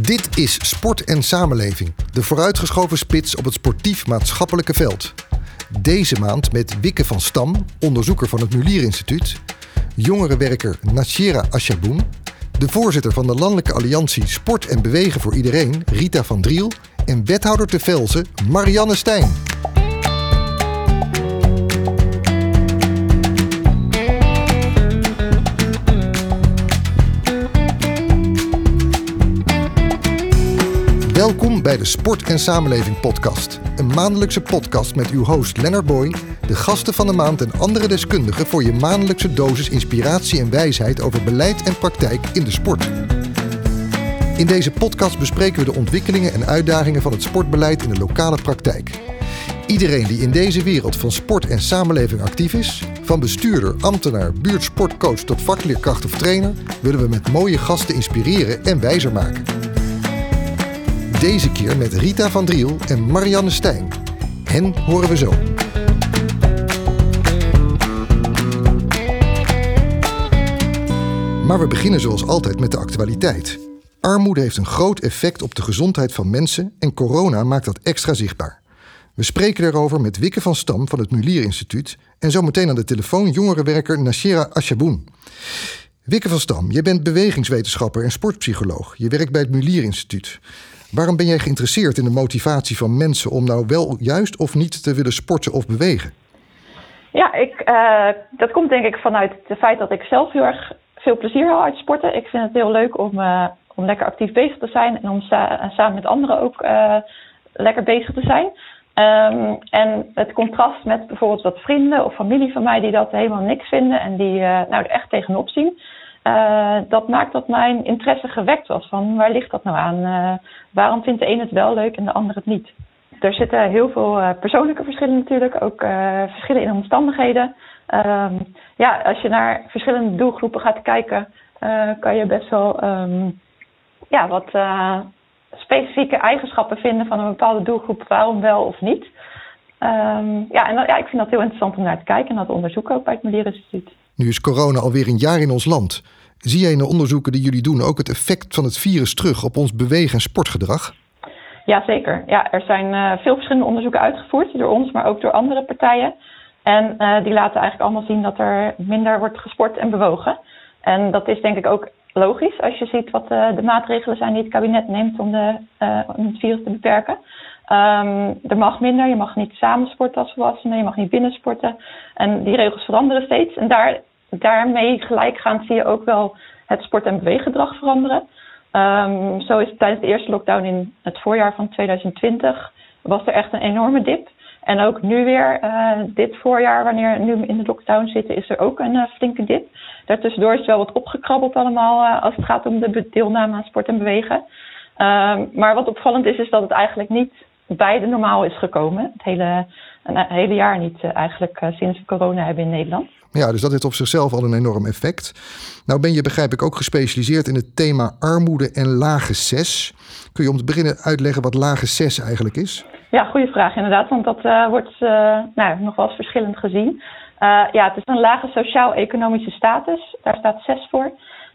Dit is Sport en Samenleving, de vooruitgeschoven spits op het sportief-maatschappelijke veld. Deze maand met Wikke van Stam, onderzoeker van het Mulier Instituut, jongerenwerker Nashira Ashaboun, de voorzitter van de Landelijke Alliantie Sport en Bewegen voor Iedereen, Rita van Driel, en wethouder te Velzen, Marianne Stijn. Bij de Sport en Samenleving podcast. Een maandelijkse podcast met uw host Lennart Boy, de gasten van de maand en andere deskundigen voor je maandelijkse dosis inspiratie en wijsheid over beleid en praktijk in de sport. In deze podcast bespreken we de ontwikkelingen en uitdagingen van het sportbeleid in de lokale praktijk. Iedereen die in deze wereld van sport en samenleving actief is, van bestuurder, ambtenaar, buurtsportcoach tot vakleerkracht of trainer, willen we met mooie gasten inspireren en wijzer maken. Deze keer met Rita van Driel en Marianne Stijn. Hen horen we zo. Maar we beginnen zoals altijd met de actualiteit. Armoede heeft een groot effect op de gezondheid van mensen en corona maakt dat extra zichtbaar. We spreken daarover met Wikke van Stam van het Mulier Instituut en zometeen aan de telefoon jongerenwerker Nashira Ashaboun. Wikke van Stam, je bent bewegingswetenschapper en sportpsycholoog. Je werkt bij het Mulier Instituut. Waarom ben jij geïnteresseerd in de motivatie van mensen om nou wel juist of niet te willen sporten of bewegen? Ja, ik, uh, dat komt denk ik vanuit het feit dat ik zelf heel erg veel plezier haal uit sporten. Ik vind het heel leuk om, uh, om lekker actief bezig te zijn en om sa samen met anderen ook uh, lekker bezig te zijn. Um, en het contrast met bijvoorbeeld wat vrienden of familie van mij die dat helemaal niks vinden en die nou, er echt tegenop zien. Uh, dat maakt dat mijn interesse gewekt was. Van waar ligt dat nou aan? Uh, waarom vindt de een het wel leuk en de ander het niet? Er zitten heel veel uh, persoonlijke verschillen natuurlijk, ook verschillen in omstandigheden. Um, ja, als je naar verschillende doelgroepen gaat kijken, kan je best wel um, ja, wat specifieke eigenschappen vinden van een bepaalde doelgroep, waarom wel of niet. Um, ja, en ja, ik vind dat heel interessant om naar te kijken en dat onderzoeken ook bij het Medier Instituut. Nu is corona alweer een jaar in ons land. Zie jij in de onderzoeken die jullie doen ook het effect van het virus terug op ons beweeg- en sportgedrag? Jazeker. Ja, er zijn uh, veel verschillende onderzoeken uitgevoerd door ons, maar ook door andere partijen. En uh, die laten eigenlijk allemaal zien dat er minder wordt gesport en bewogen. En dat is denk ik ook logisch als je ziet wat uh, de maatregelen zijn die het kabinet neemt om, de, het virus te beperken. Um, er mag minder, je mag niet samen sporten als volwassenen, je mag niet binnen sporten. En die regels veranderen steeds. En daar daarmee gelijkgaand zie je ook wel het sport- en beweeggedrag veranderen. Um, zo is tijdens de eerste lockdown in het voorjaar van 2020 was er echt een enorme dip. En ook nu weer, uh, dit voorjaar, wanneer nu in de lockdown zitten, is er ook een uh, flinke dip. Daartussendoor is wel wat opgekrabbeld allemaal uh, als het gaat om de deelname aan sport en bewegen. Um, maar wat opvallend is, is dat het eigenlijk niet bij de normaal is gekomen. Het hele, een hele jaar niet eigenlijk sinds corona hebben in Nederland. Ja, dus dat heeft op zichzelf al een enorm effect. Nou ben je, begrijp ik, ook gespecialiseerd in het thema armoede en lage ses. Kun je om te beginnen uitleggen wat lage ses eigenlijk is? Ja, goede vraag inderdaad, want dat uh, wordt uh, nou, nog wel eens verschillend gezien. Uh, ja, het is een lage sociaal-economische status, daar staat SES voor.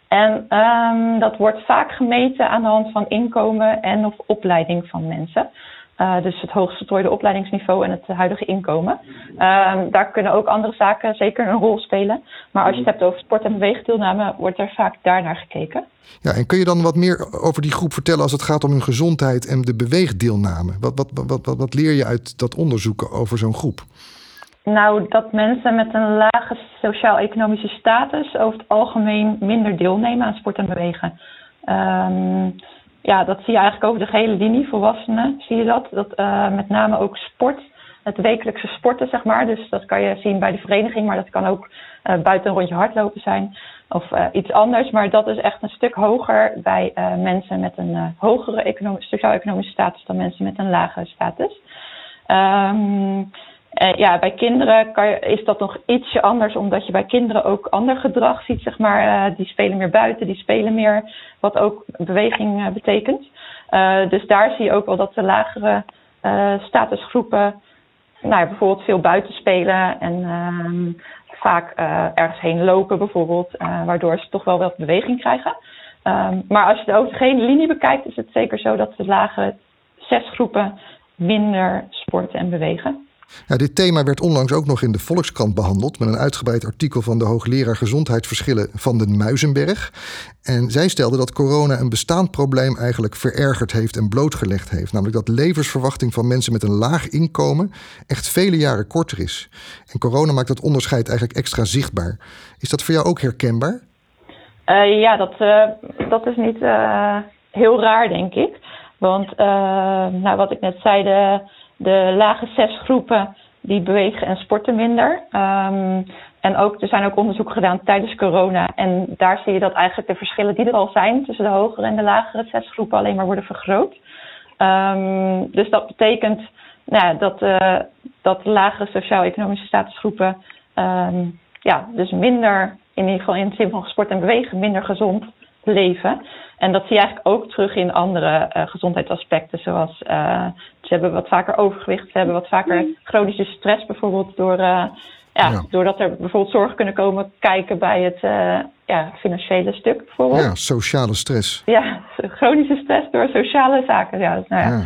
En um, dat wordt vaak gemeten aan de hand van inkomen en of opleiding van mensen. Uh, dus het hoogst voltooide opleidingsniveau en het huidige inkomen. Uh, daar kunnen ook andere zaken zeker een rol spelen. Maar als je het hebt over sport- en beweegdeelname, wordt er vaak daarnaar gekeken. Ja, en kun je dan wat meer over die groep vertellen als het gaat om hun gezondheid en de beweegdeelname? Wat, wat, wat, wat, wat leer je uit dat onderzoeken over zo'n groep? Nou, dat mensen met een lage sociaal-economische status over het algemeen minder deelnemen aan sport en bewegen. Um, ja, dat zie je eigenlijk over de gehele linie, volwassenen zie je dat. Dat uh, met name ook sport, het wekelijkse sporten zeg maar. Dus dat kan je zien bij de vereniging, maar dat kan ook uh, buiten een rondje hardlopen zijn. Of uh, iets anders, maar dat is echt een stuk hoger bij mensen met een hogere sociaal-economische status dan mensen met een lage status. Um, uh, ja, bij kinderen kan is dat nog ietsje anders, omdat je bij kinderen ook ander gedrag ziet, zeg maar. Uh, die spelen meer buiten, die spelen meer, wat ook beweging uh, betekent. dus daar zie je ook wel dat de lagere statusgroepen, nou ja, bijvoorbeeld veel buiten spelen en ehm, vaak ergens heen lopen bijvoorbeeld, waardoor ze toch wel wat beweging krijgen. Ehm, maar als je de overgehele linie bekijkt, is het zeker zo dat de lage zes groepen minder sporten en bewegen. Ja, dit thema werd onlangs ook nog in de Volkskrant behandeld met een uitgebreid artikel van de hoogleraar gezondheidsverschillen van den Muizenberg. En zij stelde dat corona een bestaand probleem eigenlijk verergerd heeft en blootgelegd heeft. Namelijk dat levensverwachting van mensen met een laag inkomen echt vele jaren korter is. En corona maakt dat onderscheid eigenlijk extra zichtbaar. Is dat voor jou ook herkenbaar? Uh, ja, dat, uh, dat is niet uh, heel raar, denk ik. Want nou, wat ik net zei, de de lage zes groepen die bewegen en sporten minder. Um, en ook, er zijn ook onderzoeken gedaan tijdens corona. En daar zie je dat eigenlijk de verschillen die er al zijn tussen de hogere en de lagere groepen alleen maar worden vergroot. Um, dus dat betekent nou, dat, uh, dat de lagere sociaal-economische statusgroepen um, ja, dus minder, in ieder geval in het zin van sport en bewegen, minder gezond leven. En dat zie je eigenlijk ook terug in andere uh, gezondheidsaspecten, zoals uh, ze hebben wat vaker overgewicht, ze hebben wat vaker chronische stress, bijvoorbeeld door, uh, ja, ja, doordat er bijvoorbeeld zorgen kunnen komen kijken bij het ja, financiële stuk bijvoorbeeld. Ja, sociale stress. Ja, chronische stress door sociale zaken. Ja, nou ja. ja.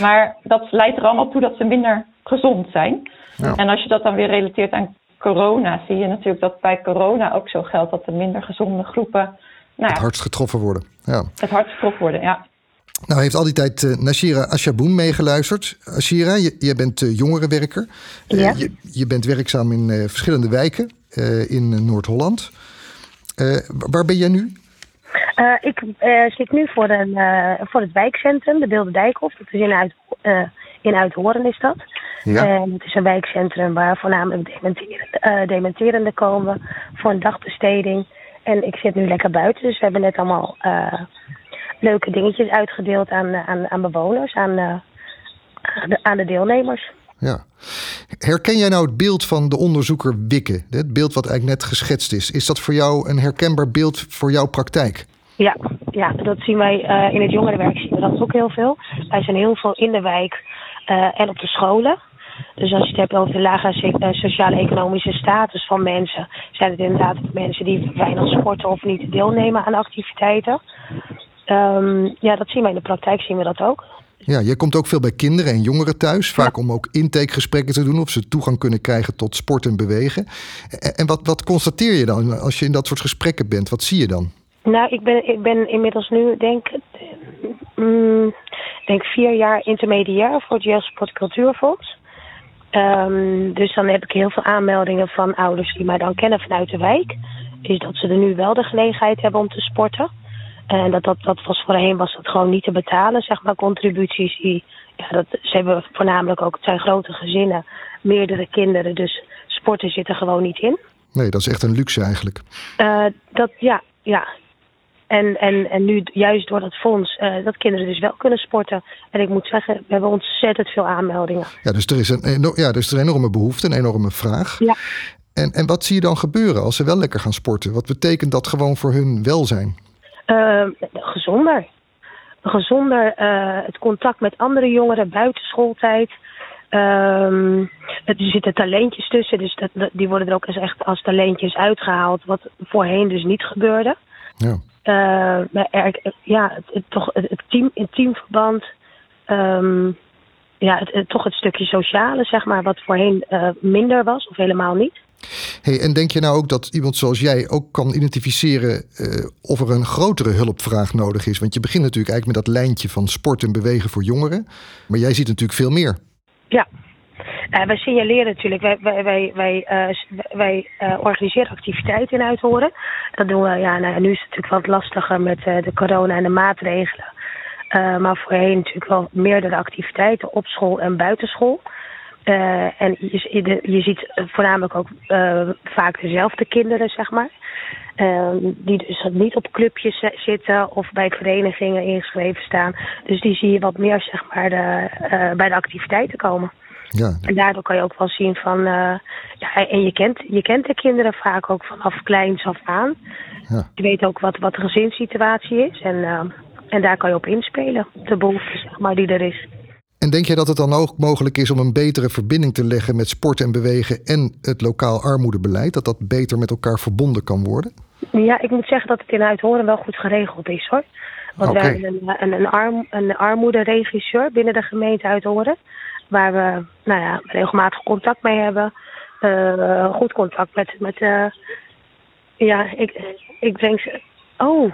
Maar dat leidt er allemaal toe dat ze minder gezond zijn. Ja. En als je dat dan weer relateert aan corona, zie je natuurlijk dat bij corona ook zo geldt dat er minder gezonde groepen nou het hardst getroffen worden. Ja. Het hardst getroffen worden, ja. Nou heeft al die tijd uh, Nashira Ashaboun meegeluisterd. Ashira, je, jij bent uh, jongerenwerker. Uh, ja. je, je, bent werkzaam in verschillende wijken in Noord-Holland. waar ben jij nu? ik zit nu voor, een, voor het wijkcentrum, de Beelde Dijkhof. Dat is in, Uit, in Uithoren is dat. Ja. En het is een wijkcentrum waar voornamelijk dementerende, dementerende komen voor een dagbesteding. En ik zit nu lekker buiten, dus we hebben net allemaal uh, leuke dingetjes uitgedeeld aan, aan, aan bewoners, aan, uh, aan de deelnemers. Ja. Herken jij nou het beeld van de onderzoeker Wikke? Het beeld wat eigenlijk net geschetst is. Is dat voor jou een herkenbaar beeld voor jouw praktijk? Ja, ja dat zien wij uh, in het jongerenwerk zien we dat ook heel veel. Wij zijn heel veel in de wijk en op de scholen. Dus als je het hebt over de lage eh, sociale-economische status van mensen, zijn het inderdaad mensen die weinig sporten of niet deelnemen aan activiteiten. Um, ja, dat zien wij in de praktijk, zien we dat ook. Ja, jij komt ook veel bij kinderen en jongeren thuis, vaak om ook intakegesprekken te doen of ze toegang kunnen krijgen tot sport en bewegen. En wat, wat constateer je dan als je in dat soort gesprekken bent? Wat zie je dan? Nou, ik ben, ik ben inmiddels nu, denk mm, denk vier jaar intermediair voor het Jeugd Sport Cultuurfonds. Um, dus dan heb ik heel veel aanmeldingen van ouders die mij dan kennen vanuit de wijk. Is dat ze er nu wel de gelegenheid hebben om te sporten. En dat, dat, dat was voorheen was dat gewoon niet te betalen, zeg maar, contributies. Die, ja, dat, ze hebben voornamelijk ook, het zijn grote gezinnen, meerdere kinderen. Dus sporten zit er gewoon niet in. Nee, dat is echt een luxe eigenlijk. Uh, dat, ja, ja, en, en, en nu juist door dat fonds uh, dat kinderen dus wel kunnen sporten. En ik moet zeggen, we hebben ontzettend veel aanmeldingen. Ja, dus er is een, ja, dus er is een enorme behoefte, een enorme vraag. Ja. En, en wat zie je dan gebeuren als ze wel lekker gaan sporten? Wat betekent dat gewoon voor hun welzijn? Uh, gezonder. Gezonder, uh, het contact met andere jongeren buiten schooltijd. Um, er zitten talentjes tussen, dus dat, die worden er ook echt als talentjes uitgehaald, wat voorheen dus niet gebeurde. Ja. Uh, er, ja, het, toch het, team, het teamverband. Um, ja, het, toch het stukje sociale, zeg maar, wat voorheen uh, minder was of helemaal niet. Hey, en denk je nou ook dat iemand zoals jij ook kan identificeren uh, of er een grotere hulpvraag nodig is? Want je begint natuurlijk eigenlijk met dat lijntje van sport en bewegen voor jongeren. Maar jij ziet natuurlijk veel meer. Ja, uh, wij signaleren natuurlijk, wij, wij, wij, wij, uh, wij uh, organiseren activiteiten in Uithoren. Dat doen we, ja, nou, nu is het natuurlijk wat lastiger met de corona en de maatregelen. maar voorheen natuurlijk wel meerdere activiteiten op school en buitenschool. en je, je, ziet voornamelijk ook vaak dezelfde kinderen, zeg maar. die dus niet op clubjes zitten of bij verenigingen ingeschreven staan. Dus die zie je wat meer zeg maar, de, bij de activiteiten komen. Ja. En daardoor kan je ook wel zien van, uh, ja, en je kent, je kent de kinderen vaak ook vanaf kleins af aan. Ja. Je weet ook wat, wat de gezinssituatie is en, uh, en daar kan je op inspelen, de behoefte zeg maar, die er is. En denk je dat het dan ook mogelijk is om een betere verbinding te leggen met sport en bewegen en het lokaal armoedebeleid? Dat dat beter met elkaar verbonden kan worden? Ja, ik moet zeggen dat het in Uithoren wel goed geregeld is hoor. Want Oké. we hebben een, een, een, arm, een armoederegisseur binnen de gemeente Uithoren. Waar we nou ja, regelmatig contact mee hebben. Eh, goed contact met. met eh, ja, ik, ik denk. Oh.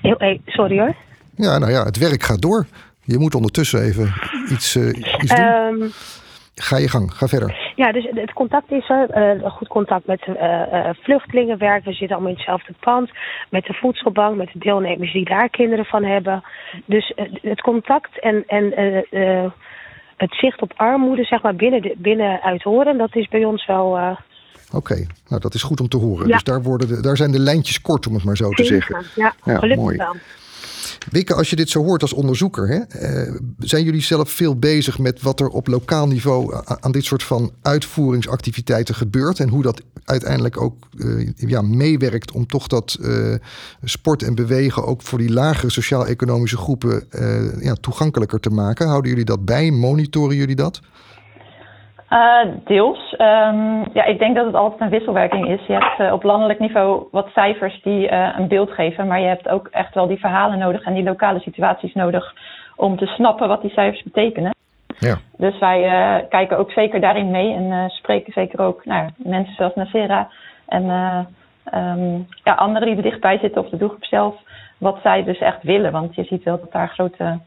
Hey, sorry hoor. Ja, nou ja, het werk gaat door. Je moet ondertussen even iets, eh, iets doen. Ehm, Ga je gang, ga verder. Ja, dus het contact is er. goed contact met eh, vluchtelingenwerk. We zitten allemaal in hetzelfde pand. Met de voedselbank, met de deelnemers die daar kinderen van hebben. Dus het contact en, en het zicht op armoede, zeg maar, binnen, de, binnen Uithoren, dat is bij ons wel. eh, Oké, nou dat is goed om te horen. Ja. Dus daar, worden de, daar zijn de lijntjes kort, om het maar zo te zeggen. Ja, Ja, gelukkig mooi. wel. Wikke, als je dit zo hoort als onderzoeker, hè, eh, zijn jullie zelf veel bezig met wat er op lokaal niveau aan dit soort van uitvoeringsactiviteiten gebeurt en hoe dat uiteindelijk ook eh, ja, meewerkt om toch dat eh, sport en bewegen ook voor die lagere sociaal-economische groepen ja, toegankelijker te maken? Houden jullie dat bij? Monitoren jullie dat? Eh, deels. Ehm, ja, ik denk dat het altijd een wisselwerking is. Je hebt eh, op landelijk niveau wat cijfers die eh, een beeld geven, maar je hebt ook echt wel die verhalen nodig en die lokale situaties nodig om te snappen wat die cijfers betekenen. Ja. Dus wij kijken ook zeker daarin mee en spreken zeker ook nou, mensen zoals Nasera en ehm, ja, anderen die er dichtbij zitten of de doelgroep zelf, wat zij dus echt willen. Want je ziet wel dat daar grote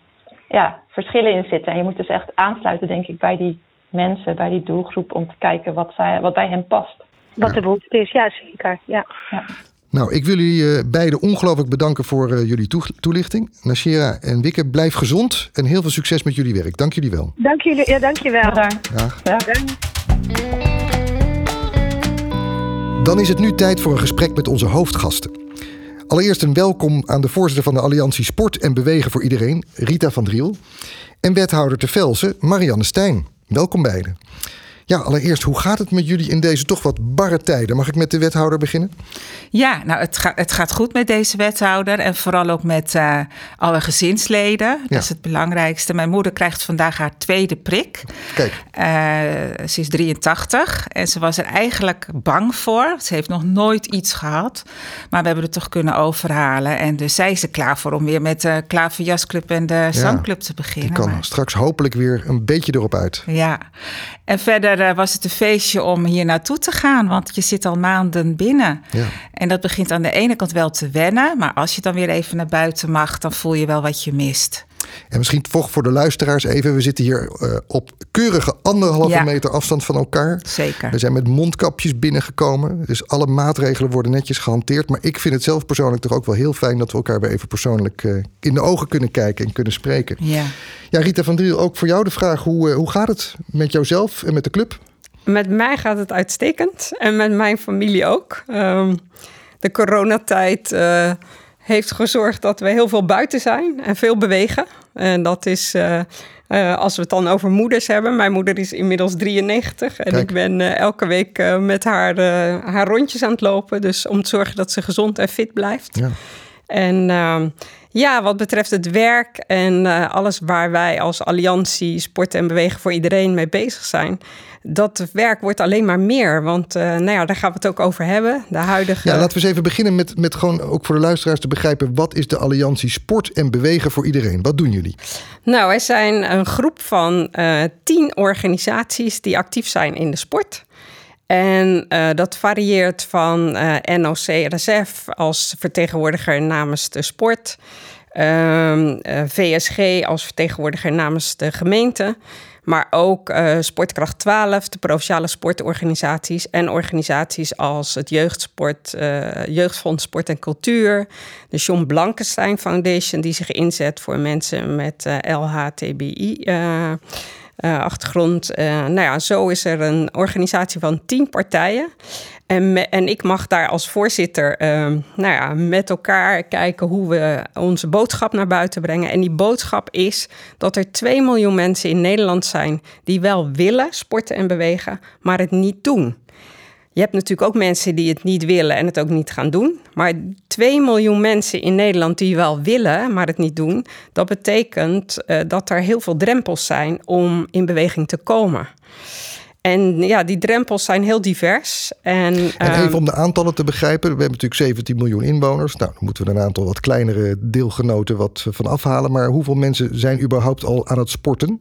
ja, verschillen in zitten. En je moet dus echt aansluiten, denk ik, bij die mensen, bij die doelgroep, om te kijken wat, zij, wat bij hen past. Wat de behoefte is, ja, zeker. Ja. Ja. Nou, ik wil jullie eh, beiden ongelooflijk bedanken voor eh, jullie toe- toelichting. Nashira en Wikke, blijf gezond en heel veel succes met jullie werk. Dank jullie wel. Dank jullie, ja, dank je wel. Daar. Dag. Ja. Dan is het nu tijd voor een gesprek met onze hoofdgasten. Allereerst een welkom aan de voorzitter van de Alliantie Sport en Bewegen voor Iedereen, Rita van Driel. En wethouder te Velsen, Marianne Stijn. Welkom beiden. Ja, allereerst, hoe gaat het met jullie in deze toch wat barre tijden? Mag ik met de wethouder beginnen? Ja, nou, het, gaat het gaat goed met deze wethouder. En vooral ook met eh, alle gezinsleden. Dat Ja. is het belangrijkste. Mijn moeder krijgt vandaag haar tweede prik. Kijk, Eh, ze is 83 en ze was er eigenlijk bang voor. Ze heeft nog nooit iets gehad. Maar we hebben het toch kunnen overhalen. En dus zij is er klaar voor om weer met de Klaverjasclub en de Zangclub te die beginnen. kan Maar- straks hopelijk weer een beetje erop uit. ja, en verder eh, was het een feestje om hier naartoe te gaan, want je zit al maanden binnen. Ja. En dat begint aan de ene kant wel te wennen, maar als je dan weer even naar buiten mag, dan voel je wel wat je mist. En misschien toch voor de luisteraars even. We zitten hier eh, op keurige anderhalve Ja. meter afstand van elkaar. Zeker. We zijn met mondkapjes binnengekomen. Dus alle maatregelen worden netjes gehanteerd. Maar ik vind het zelf persoonlijk toch ook wel heel fijn... dat we elkaar weer even persoonlijk eh, in de ogen kunnen kijken en kunnen spreken. Ja. Ja, Rita van Driel, ook voor jou de vraag. Hoe, eh, hoe gaat het met jouzelf en met de club? Met mij gaat het uitstekend en met mijn familie ook. Ehm, de coronatijd eh, heeft gezorgd dat we heel veel buiten zijn en veel bewegen. En dat is, eh, eh, als we het dan over moeders hebben. Mijn moeder is inmiddels 93 en Kijk. ik ben eh, elke week met haar, haar rondjes aan het lopen. Dus om te zorgen dat ze gezond en fit blijft. Ja. En ehm, ja, wat betreft het werk en alles waar wij als Alliantie Sport en Bewegen voor Iedereen mee bezig zijn. Dat werk wordt alleen maar meer. Want eh, nou ja, daar gaan we het ook over hebben. De huidige. Ja, laten we eens even beginnen met, met gewoon ook voor de luisteraars te begrijpen... wat is de Alliantie Sport en Bewegen voor Iedereen? Wat doen jullie? Nou, wij zijn een groep van eh, tien organisaties die actief zijn in de sport. En eh, dat varieert van NOC-RSF als vertegenwoordiger namens de sport. ehm, eh, VSG als vertegenwoordiger namens de gemeente. Maar ook eh, Sportkracht 12, de provinciale sportorganisaties. En organisaties als het Jeugdsport, eh, Jeugdfonds Sport en Cultuur. De John Blankenstein Foundation, die zich inzet voor mensen met eh, LHTBI. Eh, achtergrond. Eh, nou ja, zo is er een organisatie van tien partijen. En, en ik mag daar als voorzitter eh, nou ja, met elkaar kijken hoe we onze boodschap naar buiten brengen. En die boodschap is dat er 2 miljoen mensen in Nederland zijn die wel willen sporten en bewegen, maar het niet doen. Je hebt natuurlijk ook mensen die het niet willen en het ook niet gaan doen. Maar 2 miljoen mensen in Nederland die wel willen, maar het niet doen. Dat betekent eh, dat er heel veel drempels zijn om in beweging te komen. En ja, die drempels zijn heel divers. En, En ehm, even om de aantallen te begrijpen. We hebben natuurlijk 17 miljoen inwoners. Nou, dan moeten we een aantal wat kleinere deelgenoten wat van afhalen. Maar hoeveel mensen zijn überhaupt al aan het sporten?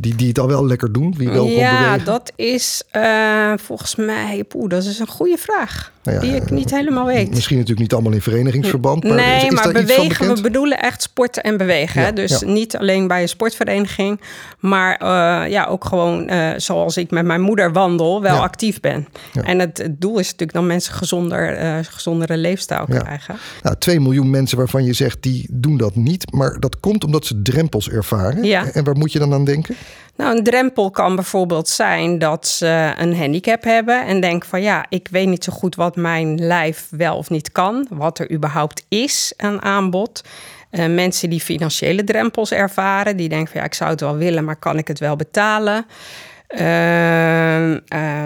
Die, die het al wel lekker doen, die wel ja, dat is eh, volgens mij, poeh, dat is een goede vraag. Nou ja, die ik niet helemaal weet. Misschien natuurlijk niet allemaal in verenigingsverband. Maar nee, is maar bewegen, we bedoelen echt sporten en bewegen. Ja? Dus ja. niet alleen bij een sportvereniging, maar eh, ja, ook gewoon eh, zoals ik met mijn moeder wandel, wel actief ben. En het, het doel is natuurlijk dat mensen gezonder, eh, gezondere leefstijl krijgen. Nou, 2 miljoen mensen waarvan je zegt die doen dat niet. Maar dat komt omdat ze drempels ervaren. Ja. En waar moet je dan aan denken? Nou, een drempel kan bijvoorbeeld zijn dat ze een handicap hebben en denken van ja, ik weet niet zo goed wat mijn lijf wel of niet kan, wat er überhaupt is aan aanbod. Eh, mensen die financiële drempels ervaren, die denken van ja, ik zou het wel willen, maar kan ik het wel betalen? Eh,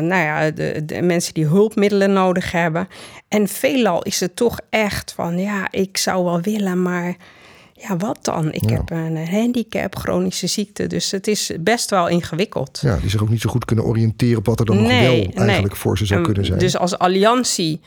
nou ja, de, de mensen die hulpmiddelen nodig hebben. En veelal is het toch echt van ja, ik zou wel willen, maar ja, wat dan? Ik Ja. heb een handicap, chronische ziekte. Dus het is best wel ingewikkeld. Ja, die zich ook niet zo goed kunnen oriënteren op wat er dan nog wel eigenlijk voor ze zou En kunnen zijn. Dus als alliantie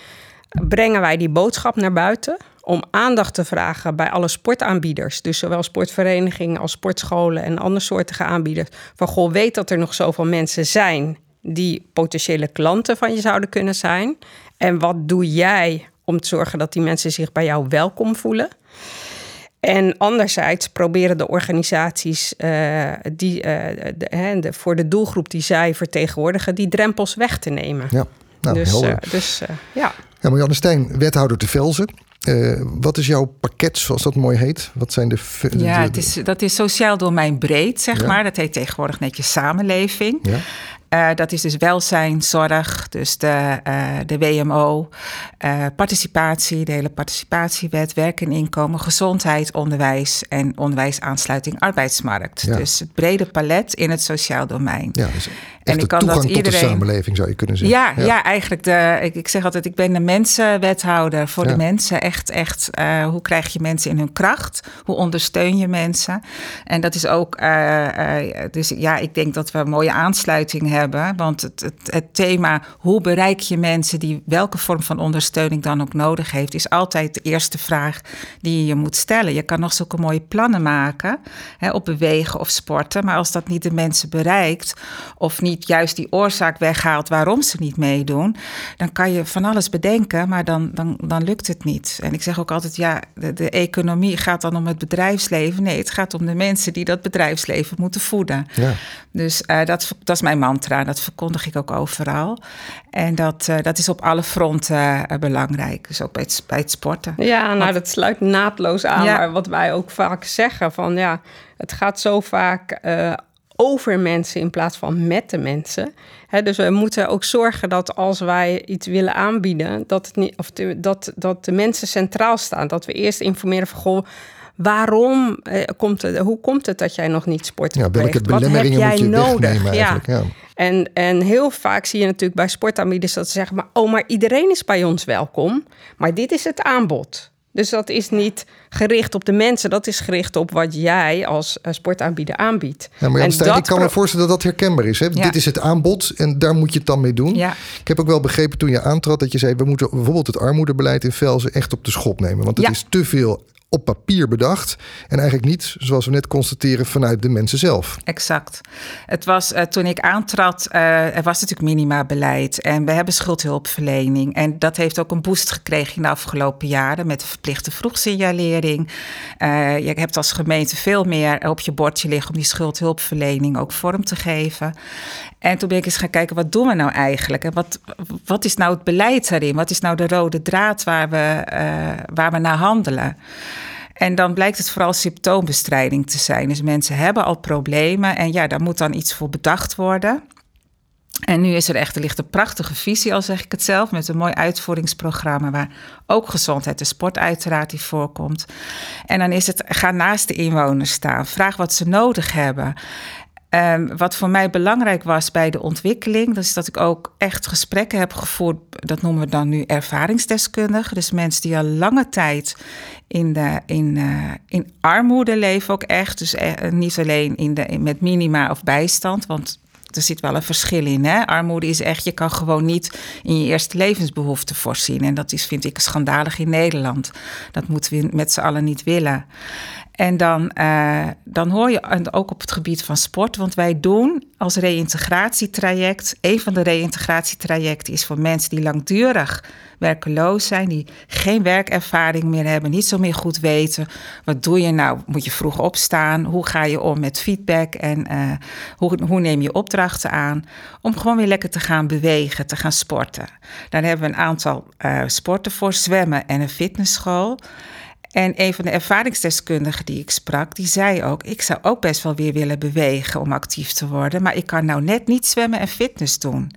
brengen wij die boodschap naar buiten om aandacht te vragen bij alle sportaanbieders. Dus zowel sportverenigingen als sportscholen en andere soortige aanbieders. Van goh, weet dat er nog zoveel mensen zijn die potentiële klanten van je zouden kunnen zijn. En wat doe jij om te zorgen dat die mensen zich bij jou welkom voelen? En anderzijds proberen de organisaties eh, die, eh, de, hè, de- voor de doelgroep die zij vertegenwoordigen, die drempels weg te nemen. ja, nou, dus helder. eh, dus eh, ja. Ja, Marianne Stijn, wethouder te Velzen. Eh, wat is jouw pakket, zoals dat mooi heet? Wat zijn de... Ja, de- het is, dat is sociaal domein breed, zeg Ja. maar. Dat heet tegenwoordig netjes samenleving. Ja. Eh, dat is dus welzijn, zorg, dus de, eh, de WMO, eh, participatie, de hele participatiewet, werk en inkomen, gezondheid, onderwijs en onderwijsaansluiting arbeidsmarkt. Ja. Dus het brede palet in het sociaal domein. Ja, dus En ik kan dat toegang tot de iedereen- samenleving zou je kunnen zeggen. Ja, ja. eigenlijk. De, ik, ik zeg altijd, ik ben de mensenwethouder voor Ja. de mensen. Echt, echt. hoe krijg je mensen in hun kracht? Hoe ondersteun je mensen? En dat is ook, dus ja, ik denk dat we een mooie aansluiting hebben. Want het, het, het thema, hoe bereik je mensen die welke vorm van ondersteuning dan ook nodig heeft, is altijd de eerste vraag die je je moet stellen. Je kan nog zulke mooie plannen maken hè, op bewegen of sporten. Maar als dat niet de mensen bereikt, of niet juist die oorzaak weghaalt waarom ze niet meedoen, dan kan je van alles bedenken, maar dan, dan, dan lukt het niet. En ik zeg ook altijd, ja, de, de economie gaat dan om het bedrijfsleven. Nee, het gaat om de mensen die dat bedrijfsleven moeten voeden. Ja. Dus eh, dat, dat is mijn mantra, dat verkondig ik ook overal. En dat, eh, dat is op alle fronten eh, belangrijk, dus ook bij het, bij het sporten. Ja, nou, dat sluit naadloos aan Ja. bij wat wij ook vaak zeggen. Van ja, het gaat zo vaak eh, over mensen in plaats van met de mensen. Hè, dus we moeten ook zorgen dat als wij iets willen aanbieden, dat, het niet, of de, dat, dat de mensen centraal staan. Dat we eerst informeren van goh. Waarom eh, komt het, hoe komt het dat jij nog niet sport? Ja, welke beweegt? Wat heb belemmeringen jij moet je nodig? wegnemen eigenlijk? Ja. En, en heel vaak zie je natuurlijk bij sportaanbieders dat ze zeggen: maar, Oh, maar iedereen is bij ons welkom. Maar dit is het aanbod. Dus dat is niet gericht op de mensen, dat is gericht op wat jij als eh, sportaanbieder aanbiedt. Ja, maar En Jan Stijn, dat ik kan me voorstellen dat dat herkenbaar is. Hè? Ja. Dit is het aanbod en daar moet je het dan mee doen. Ja. Ik heb ook wel begrepen toen je aantrad dat je zei... we moeten bijvoorbeeld het armoedebeleid in Velzen echt op de schop nemen. Want het Ja. is te veel op papier bedacht... en eigenlijk niet, zoals we net constateren, vanuit de mensen zelf. Exact. Het was eh, toen ik aantrad, eh, er was natuurlijk minimabeleid en we hebben schuldhulpverlening. En dat heeft ook een boost gekregen in de afgelopen jaren met de verplichte vroegsignalering. Eh, je hebt als gemeente veel meer op je bordje liggen om die schuldhulpverlening ook vorm te geven. En toen ben ik eens gaan kijken, wat doen we nou eigenlijk? En wat, wat is nou het beleid daarin? Wat is nou de rode draad waar we, waar we naar handelen? En dan blijkt het vooral symptoombestrijding te zijn. Dus mensen hebben al problemen en ja, daar moet dan iets voor bedacht worden. En nu is er echt, er ligt een prachtige visie, al zeg ik het zelf, met een mooi uitvoeringsprogramma waar ook gezondheid en sport uiteraard in voorkomt. En dan is het, ga naast de inwoners staan, vraag wat ze nodig hebben. Ehm, wat voor mij belangrijk was bij de ontwikkeling, dat is dat ik ook echt gesprekken heb gevoerd. Dat noemen we dan nu ervaringsdeskundigen. Dus mensen die al lange tijd in, de, in, eh, in armoede leven, ook echt. Dus eh, niet alleen in de, met minima of bijstand. Want er zit wel een verschil in. Hè? Armoede is echt, je kan gewoon niet in je eerste levensbehoeften voorzien. En dat is, vind ik, schandalig in Nederland. Dat moeten we met z'n allen niet willen. En dan, uh, dan hoor je ook op het gebied van sport, want wij doen als reïntegratietraject, een van de reïntegratietrajecten is voor mensen die langdurig werkeloos zijn, die geen werkervaring meer hebben, niet zo meer goed weten. Wat doe je nou? Moet je vroeg opstaan? Hoe ga je om met feedback en uh, hoe, hoe neem je opdrachten aan? Om gewoon weer lekker te gaan bewegen, te gaan sporten. Dan hebben we een aantal uh, sporten voor, zwemmen en een fitnessschool. En een van de ervaringsdeskundigen die ik sprak, die zei ook: Ik zou ook best wel weer willen bewegen om actief te worden, maar ik kan nou net niet zwemmen en fitness doen.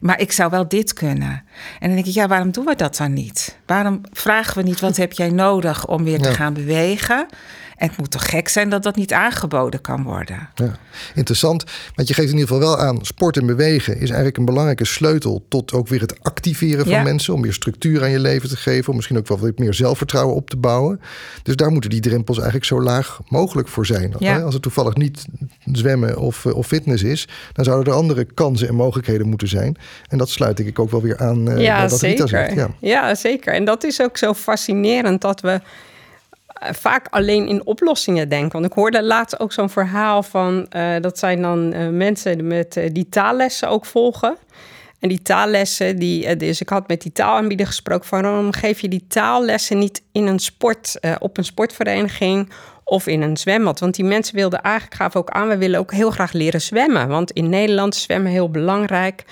Maar ik zou wel dit kunnen. En dan denk ik, ja, waarom doen we dat dan niet? Waarom vragen we niet wat heb jij nodig om weer te gaan bewegen? En het moet toch gek zijn dat dat niet aangeboden kan worden. Ja, interessant. Want je geeft in ieder geval wel aan, sport en bewegen is eigenlijk een belangrijke sleutel tot ook weer het activeren van mensen. Om meer structuur aan je leven te geven. Om misschien ook wel wat meer zelfvertrouwen op te bouwen. Dus daar moeten die drempels eigenlijk zo laag mogelijk voor zijn. Ja. Als het toevallig niet zwemmen of, eh, of fitness is, dan zouden er andere kansen en mogelijkheden moeten zijn. En dat sluit ik ook wel weer aan uh, ja, wat zeker. Rita zegt. Ja. ja, zeker. En dat is ook zo fascinerend dat we eh, vaak alleen in oplossingen denken. Want ik hoorde laatst ook zo'n verhaal van... Uh, dat zijn dan uh, mensen met, uh, die taallessen ook volgen. En die taallessen, die, dus ik had met die taalaanbieder gesproken... van waarom geef je die taallessen niet in een sport, op een sportvereniging... of in een zwembad? Want die mensen wilden eigenlijk, gaven ook aan... we willen ook heel graag leren zwemmen. Want in Nederland zwemmen heel belangrijk...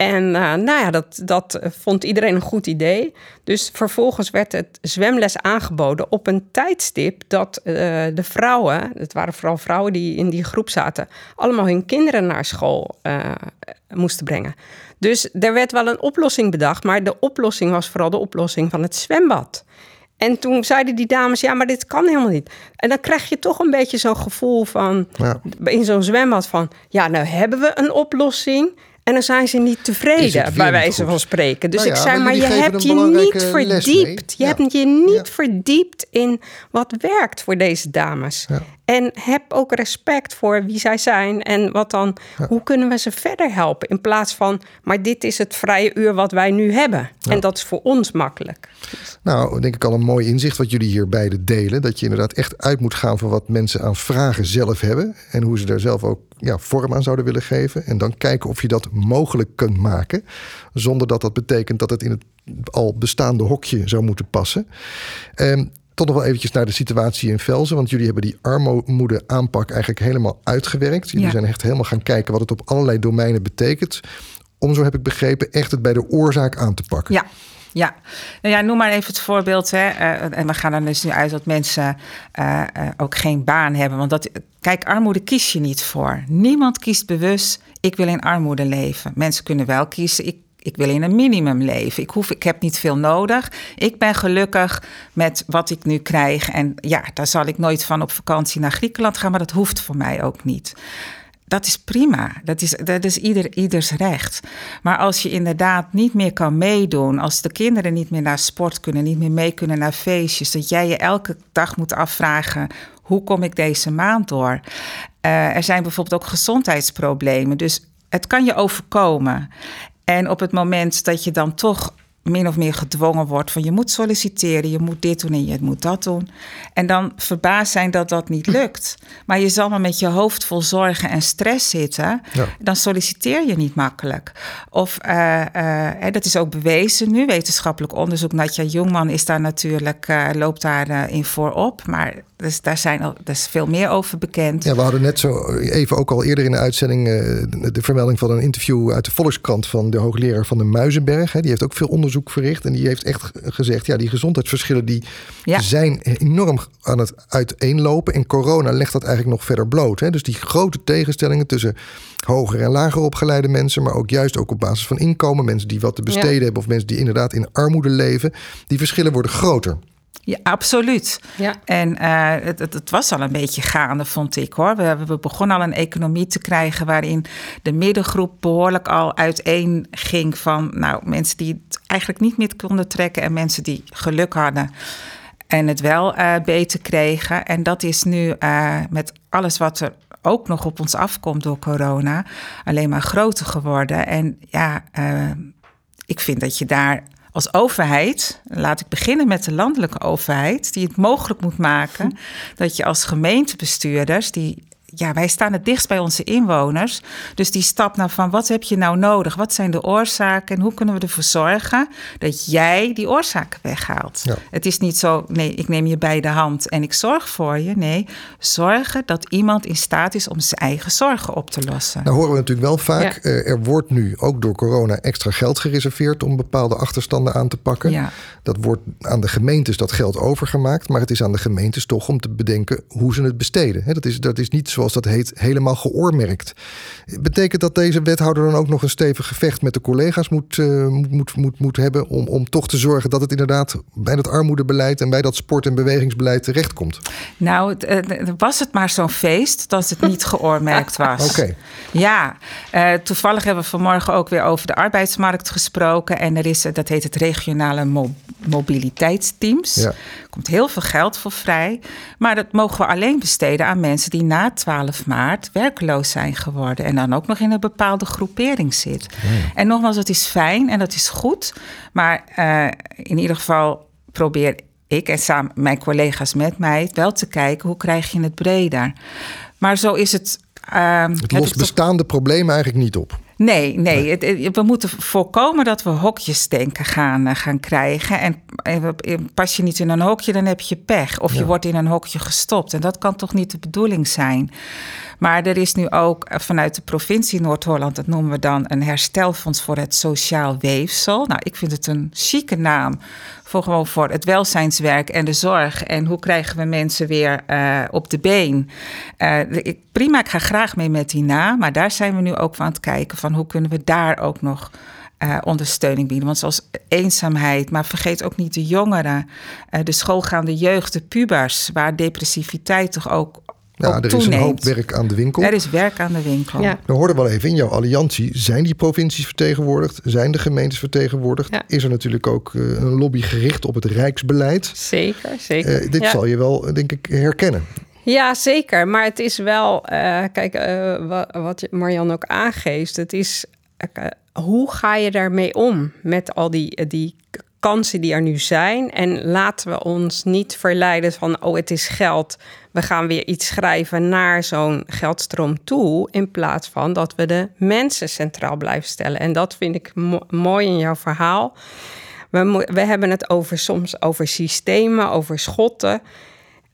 En uh, nou ja, dat, dat vond iedereen een goed idee. Dus vervolgens werd het zwemles aangeboden op een tijdstip dat uh, de vrouwen, het waren vooral vrouwen die in die groep zaten, allemaal hun kinderen naar school uh, moesten brengen. Dus er werd wel een oplossing bedacht, maar de oplossing was vooral de oplossing van het zwembad. En toen zeiden die dames, ja, maar dit kan helemaal niet. En dan krijg je toch een beetje zo'n gevoel van, ja. in zo'n zwembad van, ja, nou hebben we een oplossing. En dan zijn ze niet tevreden, bij wijze van spreken. Dus nou ja, ik zei, maar, maar je hebt je niet verdiept. Je ja. hebt je niet ja. verdiept in wat werkt voor deze dames. En heb ook respect voor wie zij zijn en wat dan, hoe kunnen we ze verder helpen? In plaats van, maar dit is het vrije uur wat wij nu hebben. En dat is voor ons makkelijk. Nou, denk ik al een mooi inzicht wat jullie hier beide delen. Dat je inderdaad echt uit moet gaan van wat mensen aan vragen zelf hebben. En hoe ze daar zelf ook ja, vorm aan zouden willen geven. En dan kijken of je dat mogelijk kunt maken. Zonder dat dat betekent dat het in het al bestaande hokje zou moeten passen. Um, tot nog wel eventjes naar de situatie in Velzen. Want jullie hebben die armoede aanpak eigenlijk helemaal uitgewerkt. Jullie ja. zijn echt helemaal gaan kijken wat het op allerlei domeinen betekent. Om, zo heb ik begrepen, echt het bij de oorzaak aan te pakken. Ja, ja, nou ja, noem maar even het voorbeeld. Hè. Uh, en we gaan er dus nu uit dat mensen uh, uh, ook geen baan hebben. Want dat, kijk, armoede kies je niet voor. Niemand kiest bewust, ik wil in armoede leven. Mensen kunnen wel kiezen, ik ik wil in een minimum leven. Ik, hoef, ik heb niet veel nodig. Ik ben gelukkig met wat ik nu krijg. En ja, daar zal ik nooit van op vakantie naar Griekenland gaan, maar dat hoeft voor mij ook niet. Dat is prima. Dat is, dat is ieder, ieders recht. Maar als je inderdaad niet meer kan meedoen, als de kinderen niet meer naar sport kunnen, niet meer mee kunnen naar feestjes, dat jij je elke dag moet afvragen: hoe kom ik deze maand door? Uh, er zijn bijvoorbeeld ook gezondheidsproblemen. Dus het kan je overkomen. En op het moment dat je dan toch min of meer gedwongen wordt van je moet solliciteren, je moet dit doen en je moet dat doen. En dan verbaasd zijn dat dat niet lukt. Maar je zal maar met je hoofd vol zorgen en stress zitten. Ja. Dan solliciteer je niet makkelijk. Of uh, uh, dat is ook bewezen nu, wetenschappelijk onderzoek. Natja Jongman is daar natuurlijk, uh, loopt daarin in voorop. Maar dus daar zijn er is veel meer over bekend. Ja, we hadden net zo even ook al eerder in de uitzending de vermelding van een interview uit de Volkskrant van de hoogleraar van de Muizenberg. Die heeft ook veel onderzoek verricht en die heeft echt gezegd: ja, die gezondheidsverschillen die ja. zijn enorm aan het uiteenlopen. En corona legt dat eigenlijk nog verder bloot. Hè? Dus die grote tegenstellingen tussen hoger en lager opgeleide mensen, maar ook juist ook op basis van inkomen, mensen die wat te besteden ja. hebben of mensen die inderdaad in armoede leven, die verschillen worden groter. Ja, absoluut. Ja. En uh, het, het, was al een beetje gaande, vond ik hoor. We, we begonnen al een economie te krijgen waarin de middengroep behoorlijk al uiteen ging van nou, mensen die het eigenlijk niet meer konden trekken en mensen die geluk hadden en het wel uh, beter kregen. En dat is nu uh, met alles wat er ook nog op ons afkomt door corona, alleen maar groter geworden. En ja, ik vind dat je daar als overheid, laat ik beginnen met de landelijke overheid, die het mogelijk moet maken dat je als gemeentebestuurders, die ja, wij staan het dichtst bij onze inwoners. Dus die stap naar van wat heb je nou nodig? Wat zijn de oorzaken? En hoe kunnen we ervoor zorgen dat jij die oorzaken weghaalt? Het is niet zo, nee, ik neem je bij de hand en ik zorg voor je. Nee, zorgen dat iemand in staat is om zijn eigen zorgen op te lossen. Nou horen we natuurlijk wel vaak, eh, er wordt nu ook door corona extra geld gereserveerd om bepaalde achterstanden aan te pakken. Ja. Dat wordt aan de gemeentes dat geld overgemaakt, maar het is aan de gemeentes toch om te bedenken hoe ze het besteden. Dat is, dat is niet zo zoals dat heet, helemaal geoormerkt. Betekent dat deze wethouder dan ook nog een stevig gevecht met de collega's moet, uh, moet, moet, moet hebben om, om toch te zorgen dat het inderdaad bij dat armoedebeleid en bij dat sport- en bewegingsbeleid terechtkomt? Nou, uh, was het maar zo'n feest dat het niet geoormerkt was. Oké. Ja, uh, toevallig hebben we vanmorgen ook weer over de arbeidsmarkt gesproken. En er is, dat heet het regionale mo mobiliteitsteams. Ja. Er komt heel veel geld voor vrij. Maar dat mogen we alleen besteden aan mensen die na 12 maart werkloos zijn geworden. En dan ook nog in een bepaalde groepering zit. En nogmaals, het is fijn en dat is goed. Maar uh, in ieder geval probeer ik en samen mijn collega's met mij wel te kijken hoe krijg je het breder. Maar zo is het. Uh, het lost bestaande problemen eigenlijk niet op. Nee, nee. we moeten voorkomen dat we hokjesdenken gaan, uh, gaan krijgen. En pas je niet in een hokje, dan heb je pech. Of je wordt in een hokje gestopt. En dat kan toch niet de bedoeling zijn. Maar er is nu ook eh, vanuit de provincie Noord-Holland, dat noemen we dan een herstelfonds voor het sociaal weefsel. Nou, ik vind het een chique naam voor gewoon voor het welzijnswerk en de zorg. En hoe krijgen we mensen weer uh, op de been? Uh, ik, prima, ik ga graag mee met die naam. Maar daar zijn we nu ook aan het kijken van hoe kunnen we daar ook nog uh, ondersteuning bieden. Want zoals eenzaamheid, maar vergeet ook niet de jongeren, de schoolgaande jeugd, de pubers, waar depressiviteit toch ook ja, er is een hoop werk aan de winkel. Er is werk aan de winkel. Ja. We hoorden wel even in jouw alliantie. Zijn die provincies vertegenwoordigd? Zijn de gemeentes vertegenwoordigd? Is er natuurlijk ook uh, een lobby gericht op het rijksbeleid? Zeker, zeker. Uh, dit zal je wel, denk ik, herkennen. Ja, zeker. Maar het is wel, uh, kijk, wat, wat Marian ook aangeeft. Het is, hoe ga je daarmee om met al die, die kansen die er nu zijn. En laten we ons niet verleiden van, oh, het is geld. We gaan weer iets schrijven naar zo'n geldstroom toe. In plaats van dat we de mensen centraal blijven stellen. En dat vind ik mooi in jouw verhaal. We, we hebben het over soms over systemen, over schotten,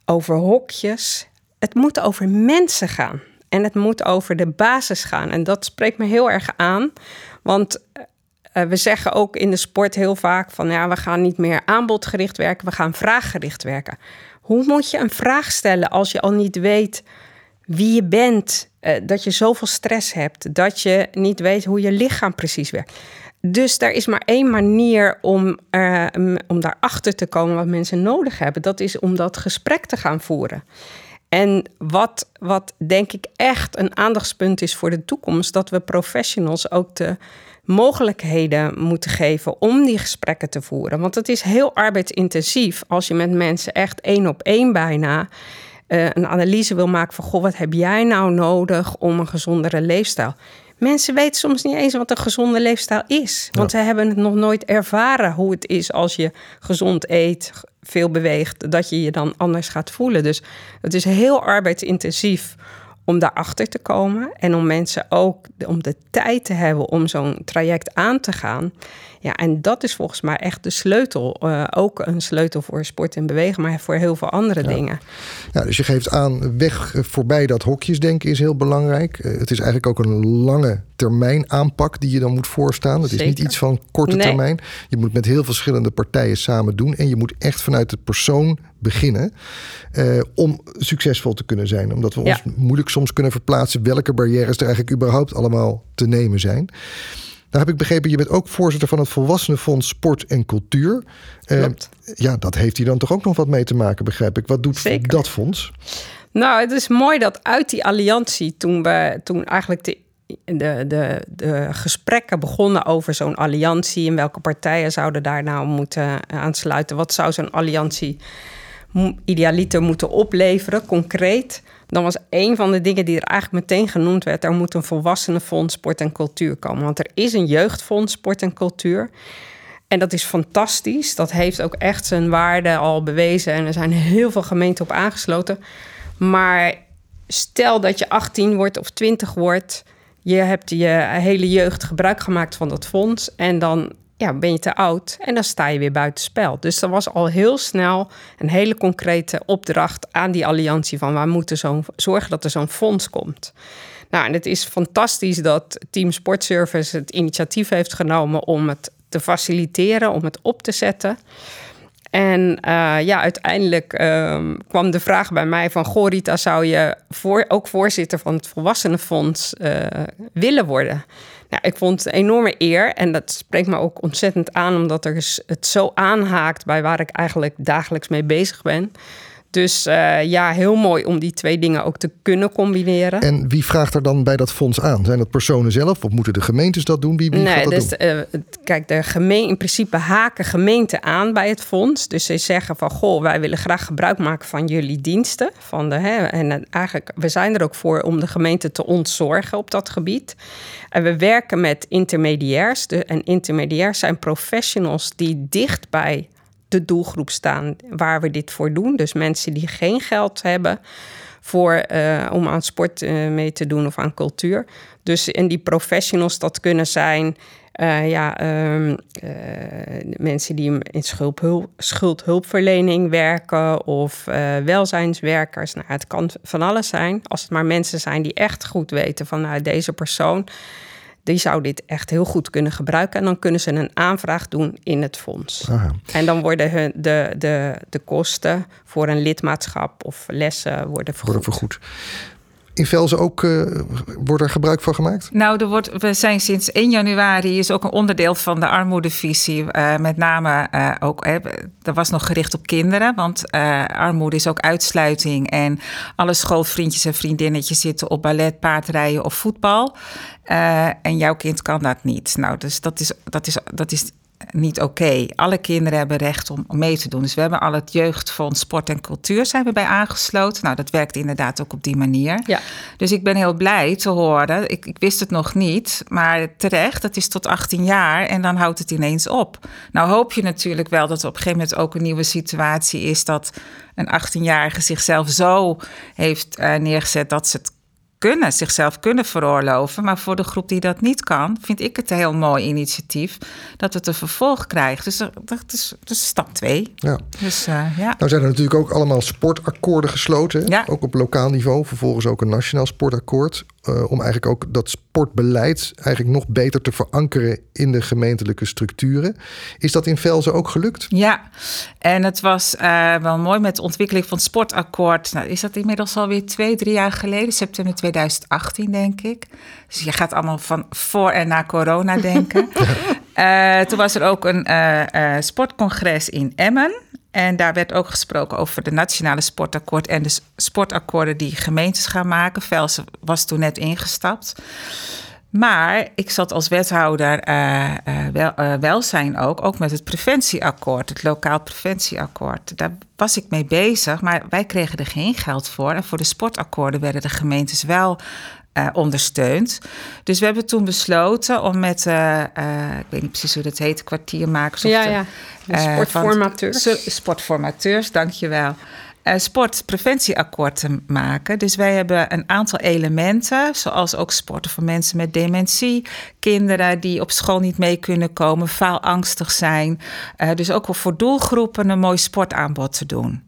over hokjes. Het moet over mensen gaan. En het moet over de basis gaan. En dat spreekt me heel erg aan. Want uh, we zeggen ook in de sport heel vaak van ja, we gaan niet meer aanbodgericht werken, we gaan vraaggericht werken. Hoe moet je een vraag stellen als je al niet weet wie je bent, uh, dat je zoveel stress hebt, dat je niet weet hoe je lichaam precies werkt? Dus er is maar één manier om, uh, om daarachter te komen wat mensen nodig hebben. Dat is om dat gesprek te gaan voeren. En wat, wat denk ik echt een aandachtspunt is voor de toekomst, dat we professionals ook de mogelijkheden moeten geven om die gesprekken te voeren. Want het is heel arbeidsintensief als je met mensen echt één op één bijna uh, een analyse wil maken van goh, wat heb jij nou nodig om een gezondere leefstijl? Mensen weten soms niet eens wat een gezonde leefstijl is. Want ze hebben het nog nooit ervaren hoe het is als je gezond eet, veel beweegt, dat je je dan anders gaat voelen. Dus het is heel arbeidsintensief om daarachter te komen en om mensen ook om de tijd te hebben om zo'n traject aan te gaan. Ja, en dat is volgens mij echt de sleutel. Uh, ook een sleutel voor sport en bewegen, maar voor heel veel andere dingen. Ja, dus je geeft aan, weg voorbij dat hokjesdenken is heel belangrijk. Uh, het is eigenlijk ook een lange termijn aanpak die je dan moet voorstaan. Het is niet iets van korte nee. termijn. Je moet met heel verschillende partijen samen doen. En je moet echt vanuit de persoon beginnen uh, om succesvol te kunnen zijn. Omdat we ons moeilijk soms kunnen verplaatsen welke barrières er eigenlijk überhaupt allemaal te nemen zijn. Nou heb ik begrepen, je bent ook voorzitter van het Volwassenenfonds Sport en Cultuur. Uh, ja, dat heeft hier dan toch ook nog wat mee te maken, begrijp ik. Wat doet Zeker. dat fonds? Nou, het is mooi dat uit die alliantie, toen we toen eigenlijk de de, de, de gesprekken begonnen over zo'n alliantie. En welke partijen zouden daar nou moeten aansluiten? Wat zou zo'n alliantie idealiter moeten opleveren, concreet? Dan was een van de dingen die er eigenlijk meteen genoemd werd: er moet een volwassenenfonds sport en cultuur komen. Want er is een jeugdfonds sport en cultuur. En dat is fantastisch. Dat heeft ook echt zijn waarde al bewezen. En er zijn heel veel gemeenten op aangesloten. Maar stel dat je 18 wordt of 20 wordt. Je hebt je hele jeugd gebruik gemaakt van dat fonds. En dan ja, ben je te oud en dan sta je weer buiten spel. Dus er was al heel snel een hele concrete opdracht aan die alliantie van we moeten zo zorgen dat er zo'n fonds komt. Nou, en het is fantastisch dat Team Sportservice het initiatief heeft genomen om het te faciliteren, om het op te zetten. En uh, ja, uiteindelijk uh, kwam de vraag bij mij van... Goh, Rita, zou je voor, ook voorzitter van het Volwassenenfonds uh, willen worden? Nou, ik vond het een enorme eer en dat spreekt me ook ontzettend aan... omdat er het zo aanhaakt bij waar ik eigenlijk dagelijks mee bezig ben... Dus uh, ja, heel mooi om die twee dingen ook te kunnen combineren. En wie vraagt er dan bij dat fonds aan? Zijn dat personen zelf of moeten de gemeentes dat doen? Wie, wie nee, gaat dat dus, doen? Uh, kijk, de gemeente, in principe haken gemeenten aan bij het fonds. Dus ze zeggen van, goh, wij willen graag gebruik maken van jullie diensten. Van de, hè, en eigenlijk, we zijn er ook voor om de gemeente te ontzorgen op dat gebied. En we werken met intermediairs. De, en intermediairs zijn professionals die dicht bij de doelgroep staan waar we dit voor doen. Dus mensen die geen geld hebben voor, uh, om aan sport uh, mee te doen of aan cultuur. Dus in die professionals, dat kunnen zijn uh, ja, um, mensen die in schuldhulp, schuldhulpverlening werken of welzijnswerkers. Nou, het kan van alles zijn. Als het maar mensen zijn die echt goed weten van nou, deze persoon die zou dit echt heel goed kunnen gebruiken. En dan kunnen ze een aanvraag doen in het fonds. Aha. En dan worden hun, de, de, de kosten voor een lidmaatschap of lessen worden vergoed. Worden vergoed. In Velzen ook uh, wordt er gebruik van gemaakt? Nou, er wordt, we zijn sinds 1 januari is ook een onderdeel van de armoedevisie. Uh, met name uh, ook, dat was nog gericht op kinderen. Want armoede is ook uitsluiting. En alle schoolvriendjes en vriendinnetjes zitten op ballet, paardrijden of voetbal. en jouw kind kan dat niet. Nou, dus dat is, dat is, dat is niet oké. Alle kinderen hebben recht om, mee te doen. Dus we hebben al het jeugdfonds sport en cultuur zijn we bij aangesloten. Nou, dat werkt inderdaad ook op die manier. Ja. Dus ik ben heel blij te horen. Ik, ik wist het nog niet, maar terecht, dat is tot 18 jaar en dan houdt het ineens op. Nou hoop je natuurlijk wel dat er op een gegeven moment ook een nieuwe situatie is dat een 18-jarige zichzelf zo heeft uh, neergezet dat ze het kunnen, zichzelf kunnen veroorloven. Maar voor de groep die dat niet kan, vind ik het een heel mooi initiatief dat het een vervolg krijgt. Dus dat is, dat is stap twee. Ja. Dus, uh, ja. Nou zijn er natuurlijk ook allemaal sportakkoorden gesloten, ja. ook op lokaal niveau. Vervolgens ook een nationaal sportakkoord. Uh, om eigenlijk ook dat sportbeleid eigenlijk nog beter te verankeren in de gemeentelijke structuren. Is dat in Velzen ook gelukt? Ja, en het was uh, wel mooi met de ontwikkeling van het sportakkoord. Nou, is dat inmiddels alweer twee, drie jaar geleden, september 2018 denk ik. Dus je gaat allemaal van voor en na corona denken. uh, toen was er ook een sportcongres in Emmen. En daar werd ook gesproken over de nationale sportakkoord en de sportakkoorden die gemeentes gaan maken. Velsen was toen net ingestapt. Maar ik zat als wethouder uh, uh, wel, uh, welzijn ook, ook met het preventieakkoord, het lokaal preventieakkoord. Daar was ik mee bezig, maar wij kregen er geen geld voor. En voor de sportakkoorden werden de gemeentes wel uh, ondersteund. Dus we hebben toen besloten om met, uh, uh, ik weet niet precies hoe dat heet, kwartiermakers ja, of de, ja. sportformateurs. Van, sportformateurs, dankjewel. Sportpreventieakkoord te maken. Dus wij hebben een aantal elementen, zoals ook sporten voor mensen met dementie, kinderen die op school niet mee kunnen komen, faalangstig zijn. Dus ook voor doelgroepen een mooi sportaanbod te doen.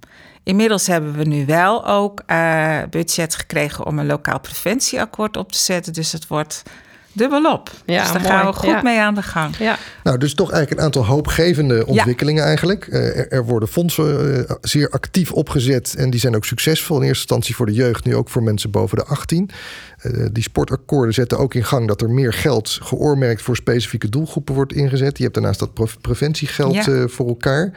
Inmiddels hebben we nu wel ook uh, budget gekregen om een lokaal preventieakkoord op te zetten. Dus het wordt dubbelop. Ja, dus daar mooi. gaan we goed ja. mee aan de gang. Ja. Nou, dus toch eigenlijk een aantal hoopgevende ontwikkelingen ja. eigenlijk. Uh, er, er, worden fondsen uh, zeer actief opgezet en die zijn ook succesvol. In eerste instantie voor de jeugd, nu ook voor mensen boven de 18. Uh, die sportakkoorden zetten ook in gang dat er meer geld geoormerkt voor specifieke doelgroepen wordt ingezet. Je hebt daarnaast dat pre preventiegeld ja. voor elkaar.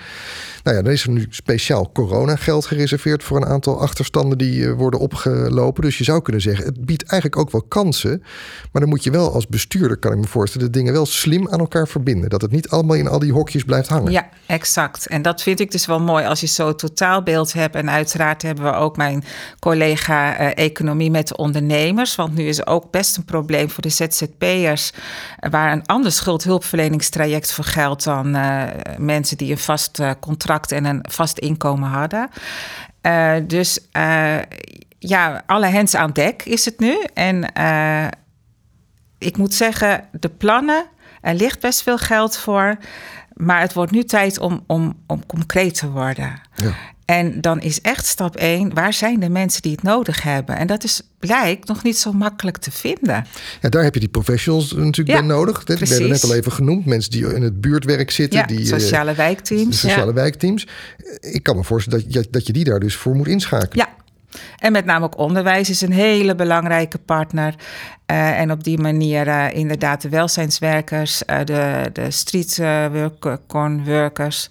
Nou ja, dan is er nu speciaal coronageld gereserveerd voor een aantal achterstanden die worden opgelopen. Dus je zou kunnen zeggen, het biedt eigenlijk ook wel kansen. Maar dan moet je wel als bestuurder, kan ik me voorstellen, de dingen wel slim aan elkaar verbinden. Dat het niet allemaal in al die hokjes blijft hangen. Ja, exact. En dat vind ik dus wel mooi als je zo totaalbeeld hebt. En uiteraard hebben we ook mijn collega uh, Economie met de ondernemers. Want nu is ook best een probleem voor de ZZP'ers. Waar een ander schuldhulpverleningstraject voor geldt dan uh, mensen die een vast contract en een vast inkomen hadden. dus ja, alle hens aan dek is het nu. En ik moet zeggen, de plannen, er ligt best veel geld voor. Maar het wordt nu tijd om, om, om concreet te worden. Ja. En dan is echt stap één, waar zijn de mensen die het nodig hebben? En dat is blijkt nog niet zo makkelijk te vinden. Ja, daar heb je die professionals natuurlijk bij nodig. Die werden net al even genoemd. Mensen die in het buurtwerk zitten. Ja, die, sociale wijkteams. Sociale ja. wijkteams. Ik kan me voorstellen dat je, dat je die daar dus voor moet inschakelen. Ja, en met name ook onderwijs is een hele belangrijke partner. Uh, en op die manier uh, inderdaad de welzijnswerkers, uh, de, de street work, workers,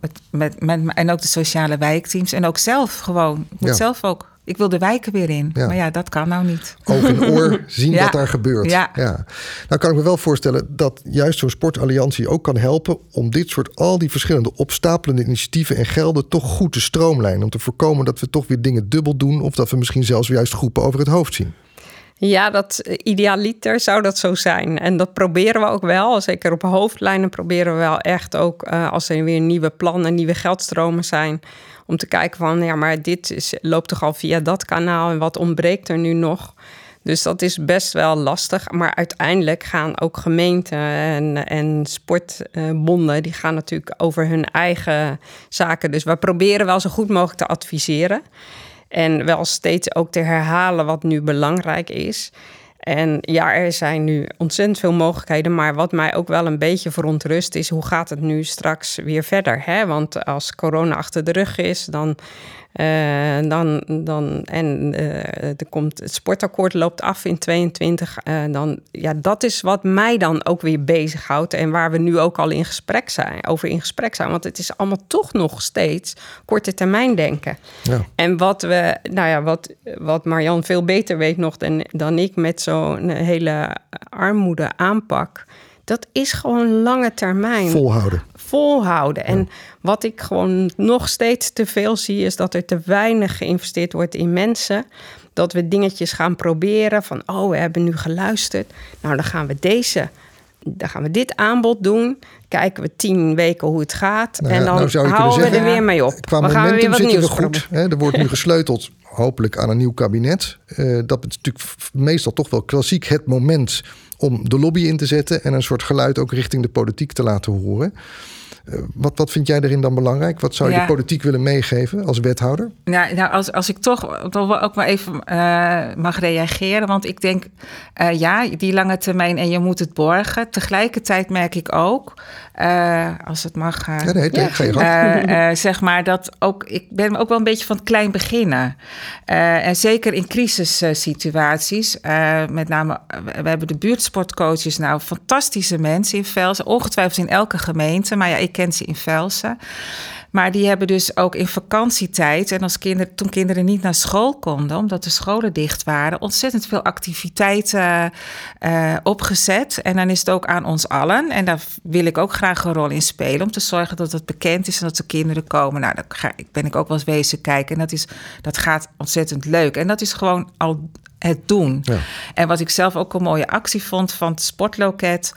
met, met, met, en ook de sociale wijkteams. En ook zelf gewoon, moet ja. zelf ook ik wil de wijken weer in. Ja. Maar ja, dat kan nou niet. Oog in oor zien ja. wat daar gebeurt. Ja. ja. Nou kan ik me wel voorstellen dat juist zo'n sportalliantie ook kan helpen om dit soort al die verschillende opstapelende initiatieven en gelden toch goed te stroomlijnen. Om te voorkomen dat we toch weer dingen dubbel doen of dat we misschien zelfs juist groepen over het hoofd zien. Ja, dat idealiter zou dat zo zijn. En dat proberen we ook wel. Zeker op hoofdlijnen proberen we wel echt ook uh, als er weer nieuwe plannen, nieuwe geldstromen zijn om te kijken van, ja, maar dit is, loopt toch al via dat kanaal en wat ontbreekt er nu nog? Dus dat is best wel lastig. Maar uiteindelijk gaan ook gemeenten en, en sportbonden, die gaan natuurlijk over hun eigen zaken. Dus we proberen wel zo goed mogelijk te adviseren. En wel steeds ook te herhalen wat nu belangrijk is. En ja, er zijn nu ontzettend veel mogelijkheden. Maar wat mij ook wel een beetje verontrust is, hoe gaat het nu straks weer verder? Hè? Want als corona achter de rug is, dan uh, dan, dan, en uh, er komt, het sportakkoord loopt af in 22. Uh, eh, dan, ja, dat is wat mij dan ook weer bezighoudt. En waar we nu ook al in gesprek zijn, over in gesprek zijn. Want het is allemaal toch nog steeds korte termijn denken. Ja. En wat we, nou ja, wat, wat Marjan veel beter weet nog dan, dan ik met zo'n hele armoede aanpak dat is gewoon lange termijn. Volhouden. Volhouden. En wat ik gewoon nog steeds te veel zie, is dat er te weinig geïnvesteerd wordt in mensen. Dat we dingetjes gaan proberen van, oh, we hebben nu geluisterd. Nou, dan gaan we deze, dan gaan we dit aanbod doen. Kijken we tien weken hoe het gaat. Nou ja, en dan nou houden we er weer mee op. Qua we gaan weer wat nieuws we goed. Hè? Er wordt nu gesleuteld, hopelijk, aan een nieuw kabinet. Uh, dat is natuurlijk meestal toch wel klassiek het moment om de lobby in te zetten en een soort geluid ook richting de politiek te laten horen. Eh, wat, wat vind jij erin dan belangrijk? Wat zou je de politiek willen meegeven als wethouder? Nou, nou als, als ik toch, toch ook maar even uh, mag reageren. Want ik denk, uh, ja, die lange termijn en je moet het borgen. Tegelijkertijd merk ik ook, als het mag... ja, nee, ja. zeg maar dat ook, ik ben ook wel een beetje van het klein beginnen. en zeker in crisissituaties. met name, we hebben de buurtsportcoaches nou, fantastische mensen in Velsen. Ongetwijfeld in elke gemeente. Maar ja, ik ze in Velsen. Maar die hebben dus ook in vakantietijd en als kinderen, toen kinderen niet naar school konden, omdat de scholen dicht waren, ontzettend veel activiteiten uh, opgezet. En dan is het ook aan ons allen. En daar wil ik ook graag een rol in spelen. Om te zorgen dat het bekend is en dat de kinderen komen. Nou, daar ga, ben ik ook wel eens wezen kijken. En dat, is, dat gaat ontzettend leuk. En dat is gewoon al het doen. Ja. En wat ik zelf ook een mooie actie vond van het sportloket.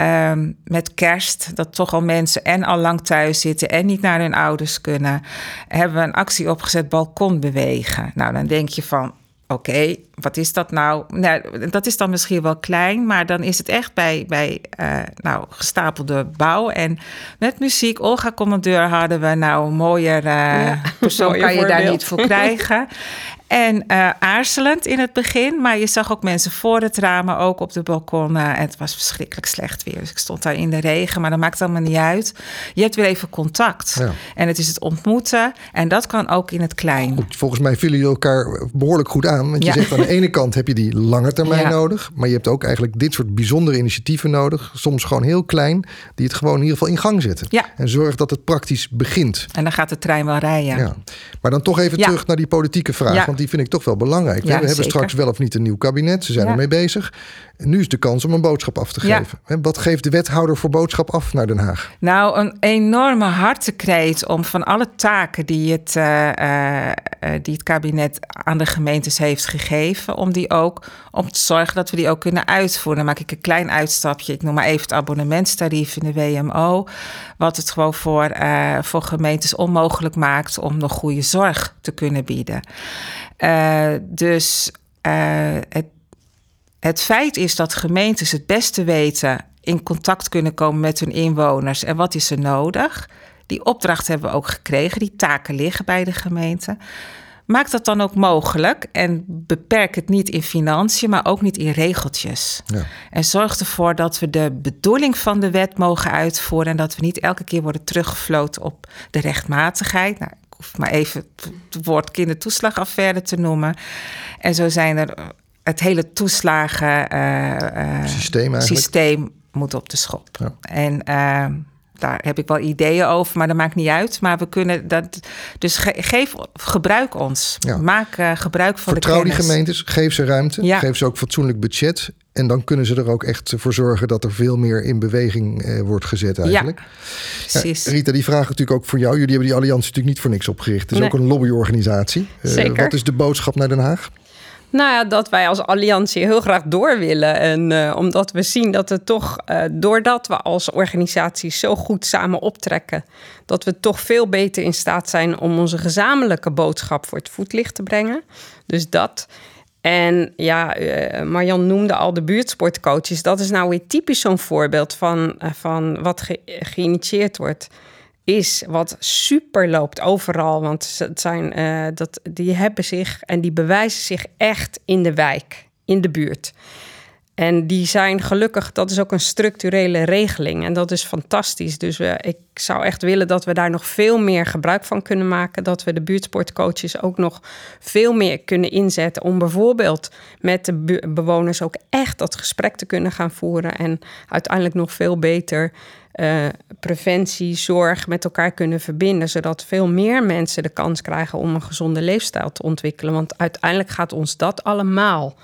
Um, met kerst, dat toch al mensen en al lang thuis zitten en niet naar hun ouders kunnen, hebben we een actie opgezet: balkon bewegen. Nou, dan denk je van. Oké, wat is dat nou? nou? Dat is dan misschien wel klein, maar dan is het echt bij, bij uh, nou, gestapelde bouw. En met muziek, Olga Commandeur hadden we nou een mooier uh, ja, persoon kan je daar niet voor krijgen. En uh, aarzelend in het begin, maar je zag ook mensen voor het ramen, ook op de balkon. en het was verschrikkelijk slecht weer. Dus ik stond daar in de regen, maar dat maakt allemaal niet uit. Je hebt weer even contact. Ja. En het is het ontmoeten. En dat kan ook in het klein. Goed, volgens mij vullen jullie elkaar behoorlijk goed aan. Want je zegt aan de ene kant heb je die lange termijn nodig. Maar je hebt ook eigenlijk dit soort bijzondere initiatieven nodig. Soms gewoon heel klein, die het gewoon in ieder geval in gang zetten. En zorg dat het praktisch begint. En dan gaat de trein wel rijden. Maar dan toch even terug naar die politieke vraag. Want die vind ik toch wel belangrijk. we hebben straks wel of niet een nieuw kabinet. Ze zijn ermee bezig. En nu is de kans om een boodschap af te geven. Wat geeft de wethouder voor boodschap af naar Den Haag? Nou, een enorme hartekreet om van alle taken die het, uh, die het kabinet aan de gemeentes heeft gegeven, om die ook om te zorgen dat we die ook kunnen uitvoeren. Dan maak ik een klein uitstapje. Ik noem maar even het abonnementstarief in de WMO. Wat het gewoon voor, voor gemeentes onmogelijk maakt om nog goede zorg te kunnen bieden. dus het het feit is dat gemeentes het beste weten in contact kunnen komen met hun inwoners en wat is er nodig. Die opdracht hebben we ook gekregen, die taken liggen bij de gemeente. Maak dat dan ook mogelijk en beperk het niet in financiën, maar ook niet in regeltjes. Ja. En zorg ervoor dat we de bedoeling van de wet mogen uitvoeren en dat we niet elke keer worden teruggefloten op de rechtmatigheid. Nou, ik hoef maar even het woord kindertoeslagaffaire te noemen. En zo zijn er het hele toeslagen uh, systeem, systeem, moet op de schop. Ja. En uh, daar heb ik wel ideeën over, maar dat maakt niet uit. Maar we kunnen dat. Dus geef, gebruik ons. Ja. Maak uh, gebruik van Vertrouw de die gemeentes, geef ze ruimte, ja. geef ze ook fatsoenlijk budget. En dan kunnen ze er ook echt voor zorgen dat er veel meer in beweging eh, wordt gezet eigenlijk. Ja, precies. Rita, die vraag natuurlijk ook voor jou. Jullie hebben die alliantie natuurlijk niet voor niks opgericht. Het is ook een lobbyorganisatie. Zeker. Wat is de boodschap naar Den Haag? Nou ja, dat wij als alliantie heel graag door willen. En uh, omdat we zien dat het toch, uh, doordat we als organisatie zo goed samen optrekken, dat we toch veel beter in staat zijn om onze gezamenlijke boodschap voor het voetlicht te brengen. Dus dat. En ja, uh, Marjan noemde al de buurtsportcoaches. Dat is nou weer typisch zo'n voorbeeld van, van wat ge geïnitieerd wordt is wat super loopt overal. Want het zijn, uh, dat, die hebben zich en die bewijzen zich echt in de wijk, in de buurt. En die zijn gelukkig, dat is ook een structurele regeling. En dat is fantastisch. Dus ik zou echt willen dat we daar nog veel meer gebruik van kunnen maken. Dat we de buurtsportcoaches ook nog veel meer kunnen inzetten. Om bijvoorbeeld met de bewoners ook echt dat gesprek te kunnen gaan voeren. En uiteindelijk nog veel beter uh, preventie, zorg met elkaar kunnen verbinden, zodat veel meer mensen de kans krijgen om een gezonde leefstijl te ontwikkelen. Want uiteindelijk gaat ons dat allemaal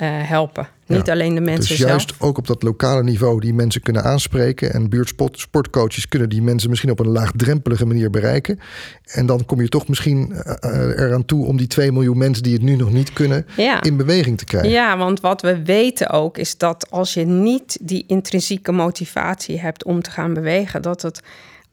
helpen. Niet alleen de mensen dus juist ook op dat lokale niveau die mensen kunnen aanspreken. En buurtsportcoaches kunnen die mensen misschien op een laagdrempelige manier bereiken. En dan kom je toch misschien uh, eraan toe om die 2 miljoen mensen die het nu nog niet kunnen in beweging te krijgen. Ja, want wat we weten ook is dat als je niet die intrinsieke motivatie hebt om te gaan bewegen, dat het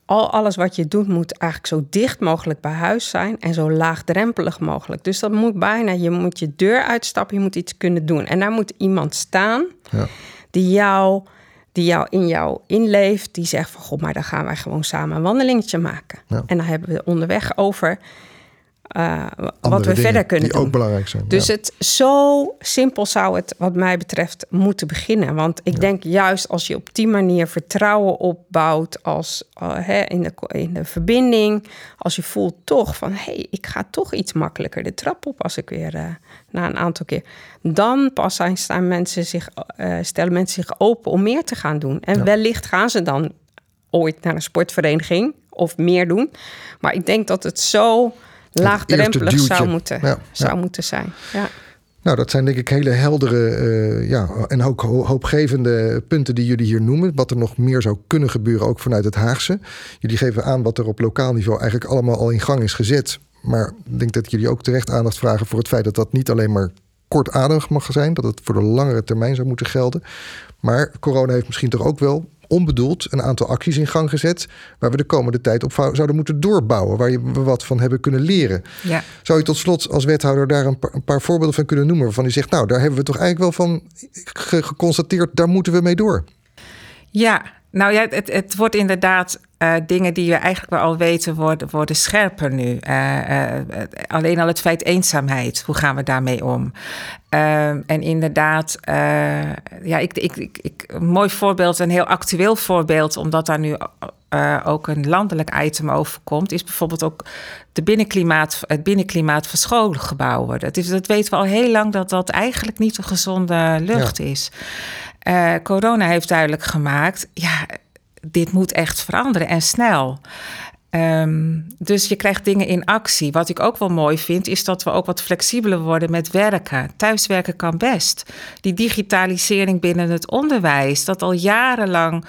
al alles wat je doet moet eigenlijk zo dicht mogelijk bij huis zijn en zo laagdrempelig mogelijk. Dus dat moet bijna, je moet je deur uitstappen, je moet iets kunnen doen. En daar moet iemand staan ja. die jou die jou in jou inleeft, die zegt van god, maar dan gaan wij gewoon samen een wandelingetje maken. En dan hebben we onderweg over uh, wat we verder kunnen die doen. ook belangrijk zijn. Dus het zo simpel zou het, wat mij betreft, moeten beginnen. Want ik denk juist als je op die manier vertrouwen opbouwt, als uh, in, de, in de verbinding, als je voelt toch van hé, hey, ik ga toch iets makkelijker de trap op als ik weer uh, na een aantal keer. Dan pas zijn, staan mensen zich, stellen mensen zich open om meer te gaan doen. En wellicht gaan ze dan ooit naar een sportvereniging of meer doen. Maar ik denk dat het zo laagdrempelig zou, moeten, zou moeten zijn. Ja. Nou, dat zijn denk ik hele heldere uh, ja, en ook hoopgevende punten die jullie hier noemen. Wat er nog meer zou kunnen gebeuren, ook vanuit het Haagse. Jullie geven aan wat er op lokaal niveau eigenlijk allemaal al in gang is gezet. Maar ik denk dat jullie ook terecht aandacht vragen voor het feit dat dat niet alleen maar kortademig mag zijn. Dat het voor de langere termijn zou moeten gelden. Maar corona heeft misschien toch ook wel onbedoeld een aantal acties in gang gezet. waar we de komende tijd op zouden moeten doorbouwen. waar we wat van hebben kunnen leren. Ja. Zou je tot slot als wethouder daar een paar, een paar voorbeelden van kunnen noemen? waarvan u zegt, nou, daar hebben we toch eigenlijk wel van geconstateerd. daar moeten we mee door. Ja, nou ja, het, het wordt inderdaad uh, dingen die we eigenlijk wel al weten worden, worden scherper nu. Uh, uh, alleen al het feit eenzaamheid, hoe gaan we daarmee om? en inderdaad, ja, ik, ik, ik, ik, een mooi voorbeeld, een heel actueel voorbeeld, omdat daar nu ook een landelijk item over komt, is bijvoorbeeld ook de binnenklimaat, het binnenklimaat van schoolgebouwen. Dat, is, dat weten we al heel lang dat dat eigenlijk niet een gezonde lucht is. Corona heeft duidelijk gemaakt, ja, dit moet echt veranderen en snel. Ehm, dus je krijgt dingen in actie. Wat ik ook wel mooi vind, is dat we ook wat flexibeler worden met werken. Thuiswerken kan best. Die digitalisering binnen het onderwijs, dat al jarenlang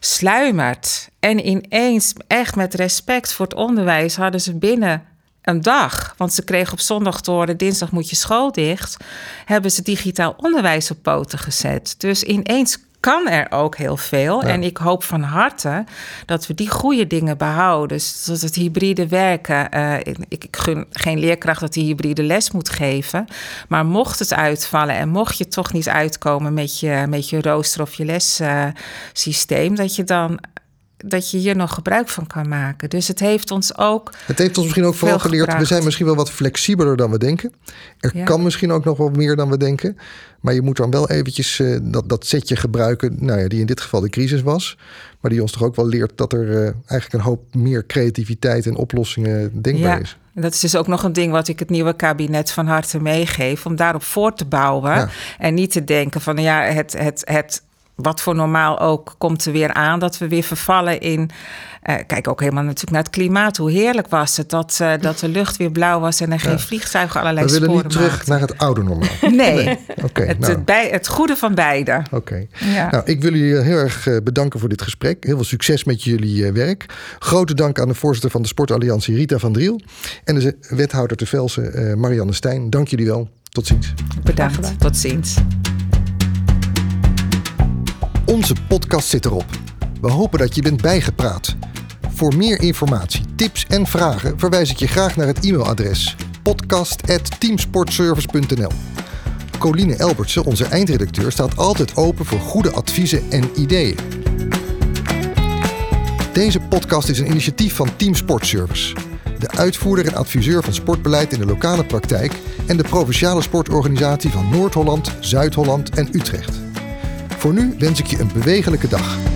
sluimert. En ineens, echt met respect voor het onderwijs, hadden ze binnen een dag, want ze kregen op zondag te horen: dinsdag moet je school dicht, hebben ze digitaal onderwijs op poten gezet. Dus ineens kan er ook heel veel. En ik hoop van harte dat we die goede dingen behouden. Dus dat het hybride werken. Uh, ik, ik, gun geen leerkracht dat die hybride les moet geven. Maar mocht het uitvallen en mocht je toch niet uitkomen met je, met je rooster of je lessysteem, uh, dat je dan dat je hier nog gebruik van kan maken. Dus het heeft ons ook. Het heeft ons misschien ook vooral geleerd. We zijn misschien wel wat flexibeler dan we denken. Er kan misschien ook nog wat meer dan we denken. Maar je moet dan wel eventjes uh, dat, dat setje gebruiken. Nou ja, die in dit geval de crisis was. Maar die ons toch ook wel leert dat er uh, eigenlijk een hoop meer creativiteit en oplossingen denkbaar ja. is. En dat is dus ook nog een ding wat ik het nieuwe kabinet van harte meegeef. Om daarop voor te bouwen. Ja. En niet te denken van ja, het, het, het wat voor normaal ook komt er weer aan. Dat we weer vervallen in. Uh, kijk ook helemaal natuurlijk naar het klimaat. Hoe heerlijk was het dat, uh, dat de lucht weer blauw was en er geen ja. vliegtuigen allerlei sporen We willen niet terug maakten. naar het oude normaal. Nee, nee. Okay, het, nou. het, bij, het goede van beide. Oké. Okay. Ja. Nou, ik wil jullie heel erg bedanken voor dit gesprek. Heel veel succes met jullie werk. Grote dank aan de voorzitter van de Sportalliantie Rita van Driel. En de wethouder te Velsen uh, Marianne Stijn. Dank jullie wel. Tot ziens. Bedankt. Tot ziens. Onze podcast zit erop. We hopen dat je bent bijgepraat. Voor meer informatie, tips en vragen verwijs ik je graag naar het e-mailadres podcast.teamsportservice.nl. Coline Elbertsen, onze eindredacteur, staat altijd open voor goede adviezen en ideeën. Deze podcast is een initiatief van Team Sportservice, de uitvoerder en adviseur van sportbeleid in de lokale praktijk en de provinciale sportorganisatie van Noord-Holland, Zuid-Holland en Utrecht. Voor nu wens ik je een bewegelijke dag.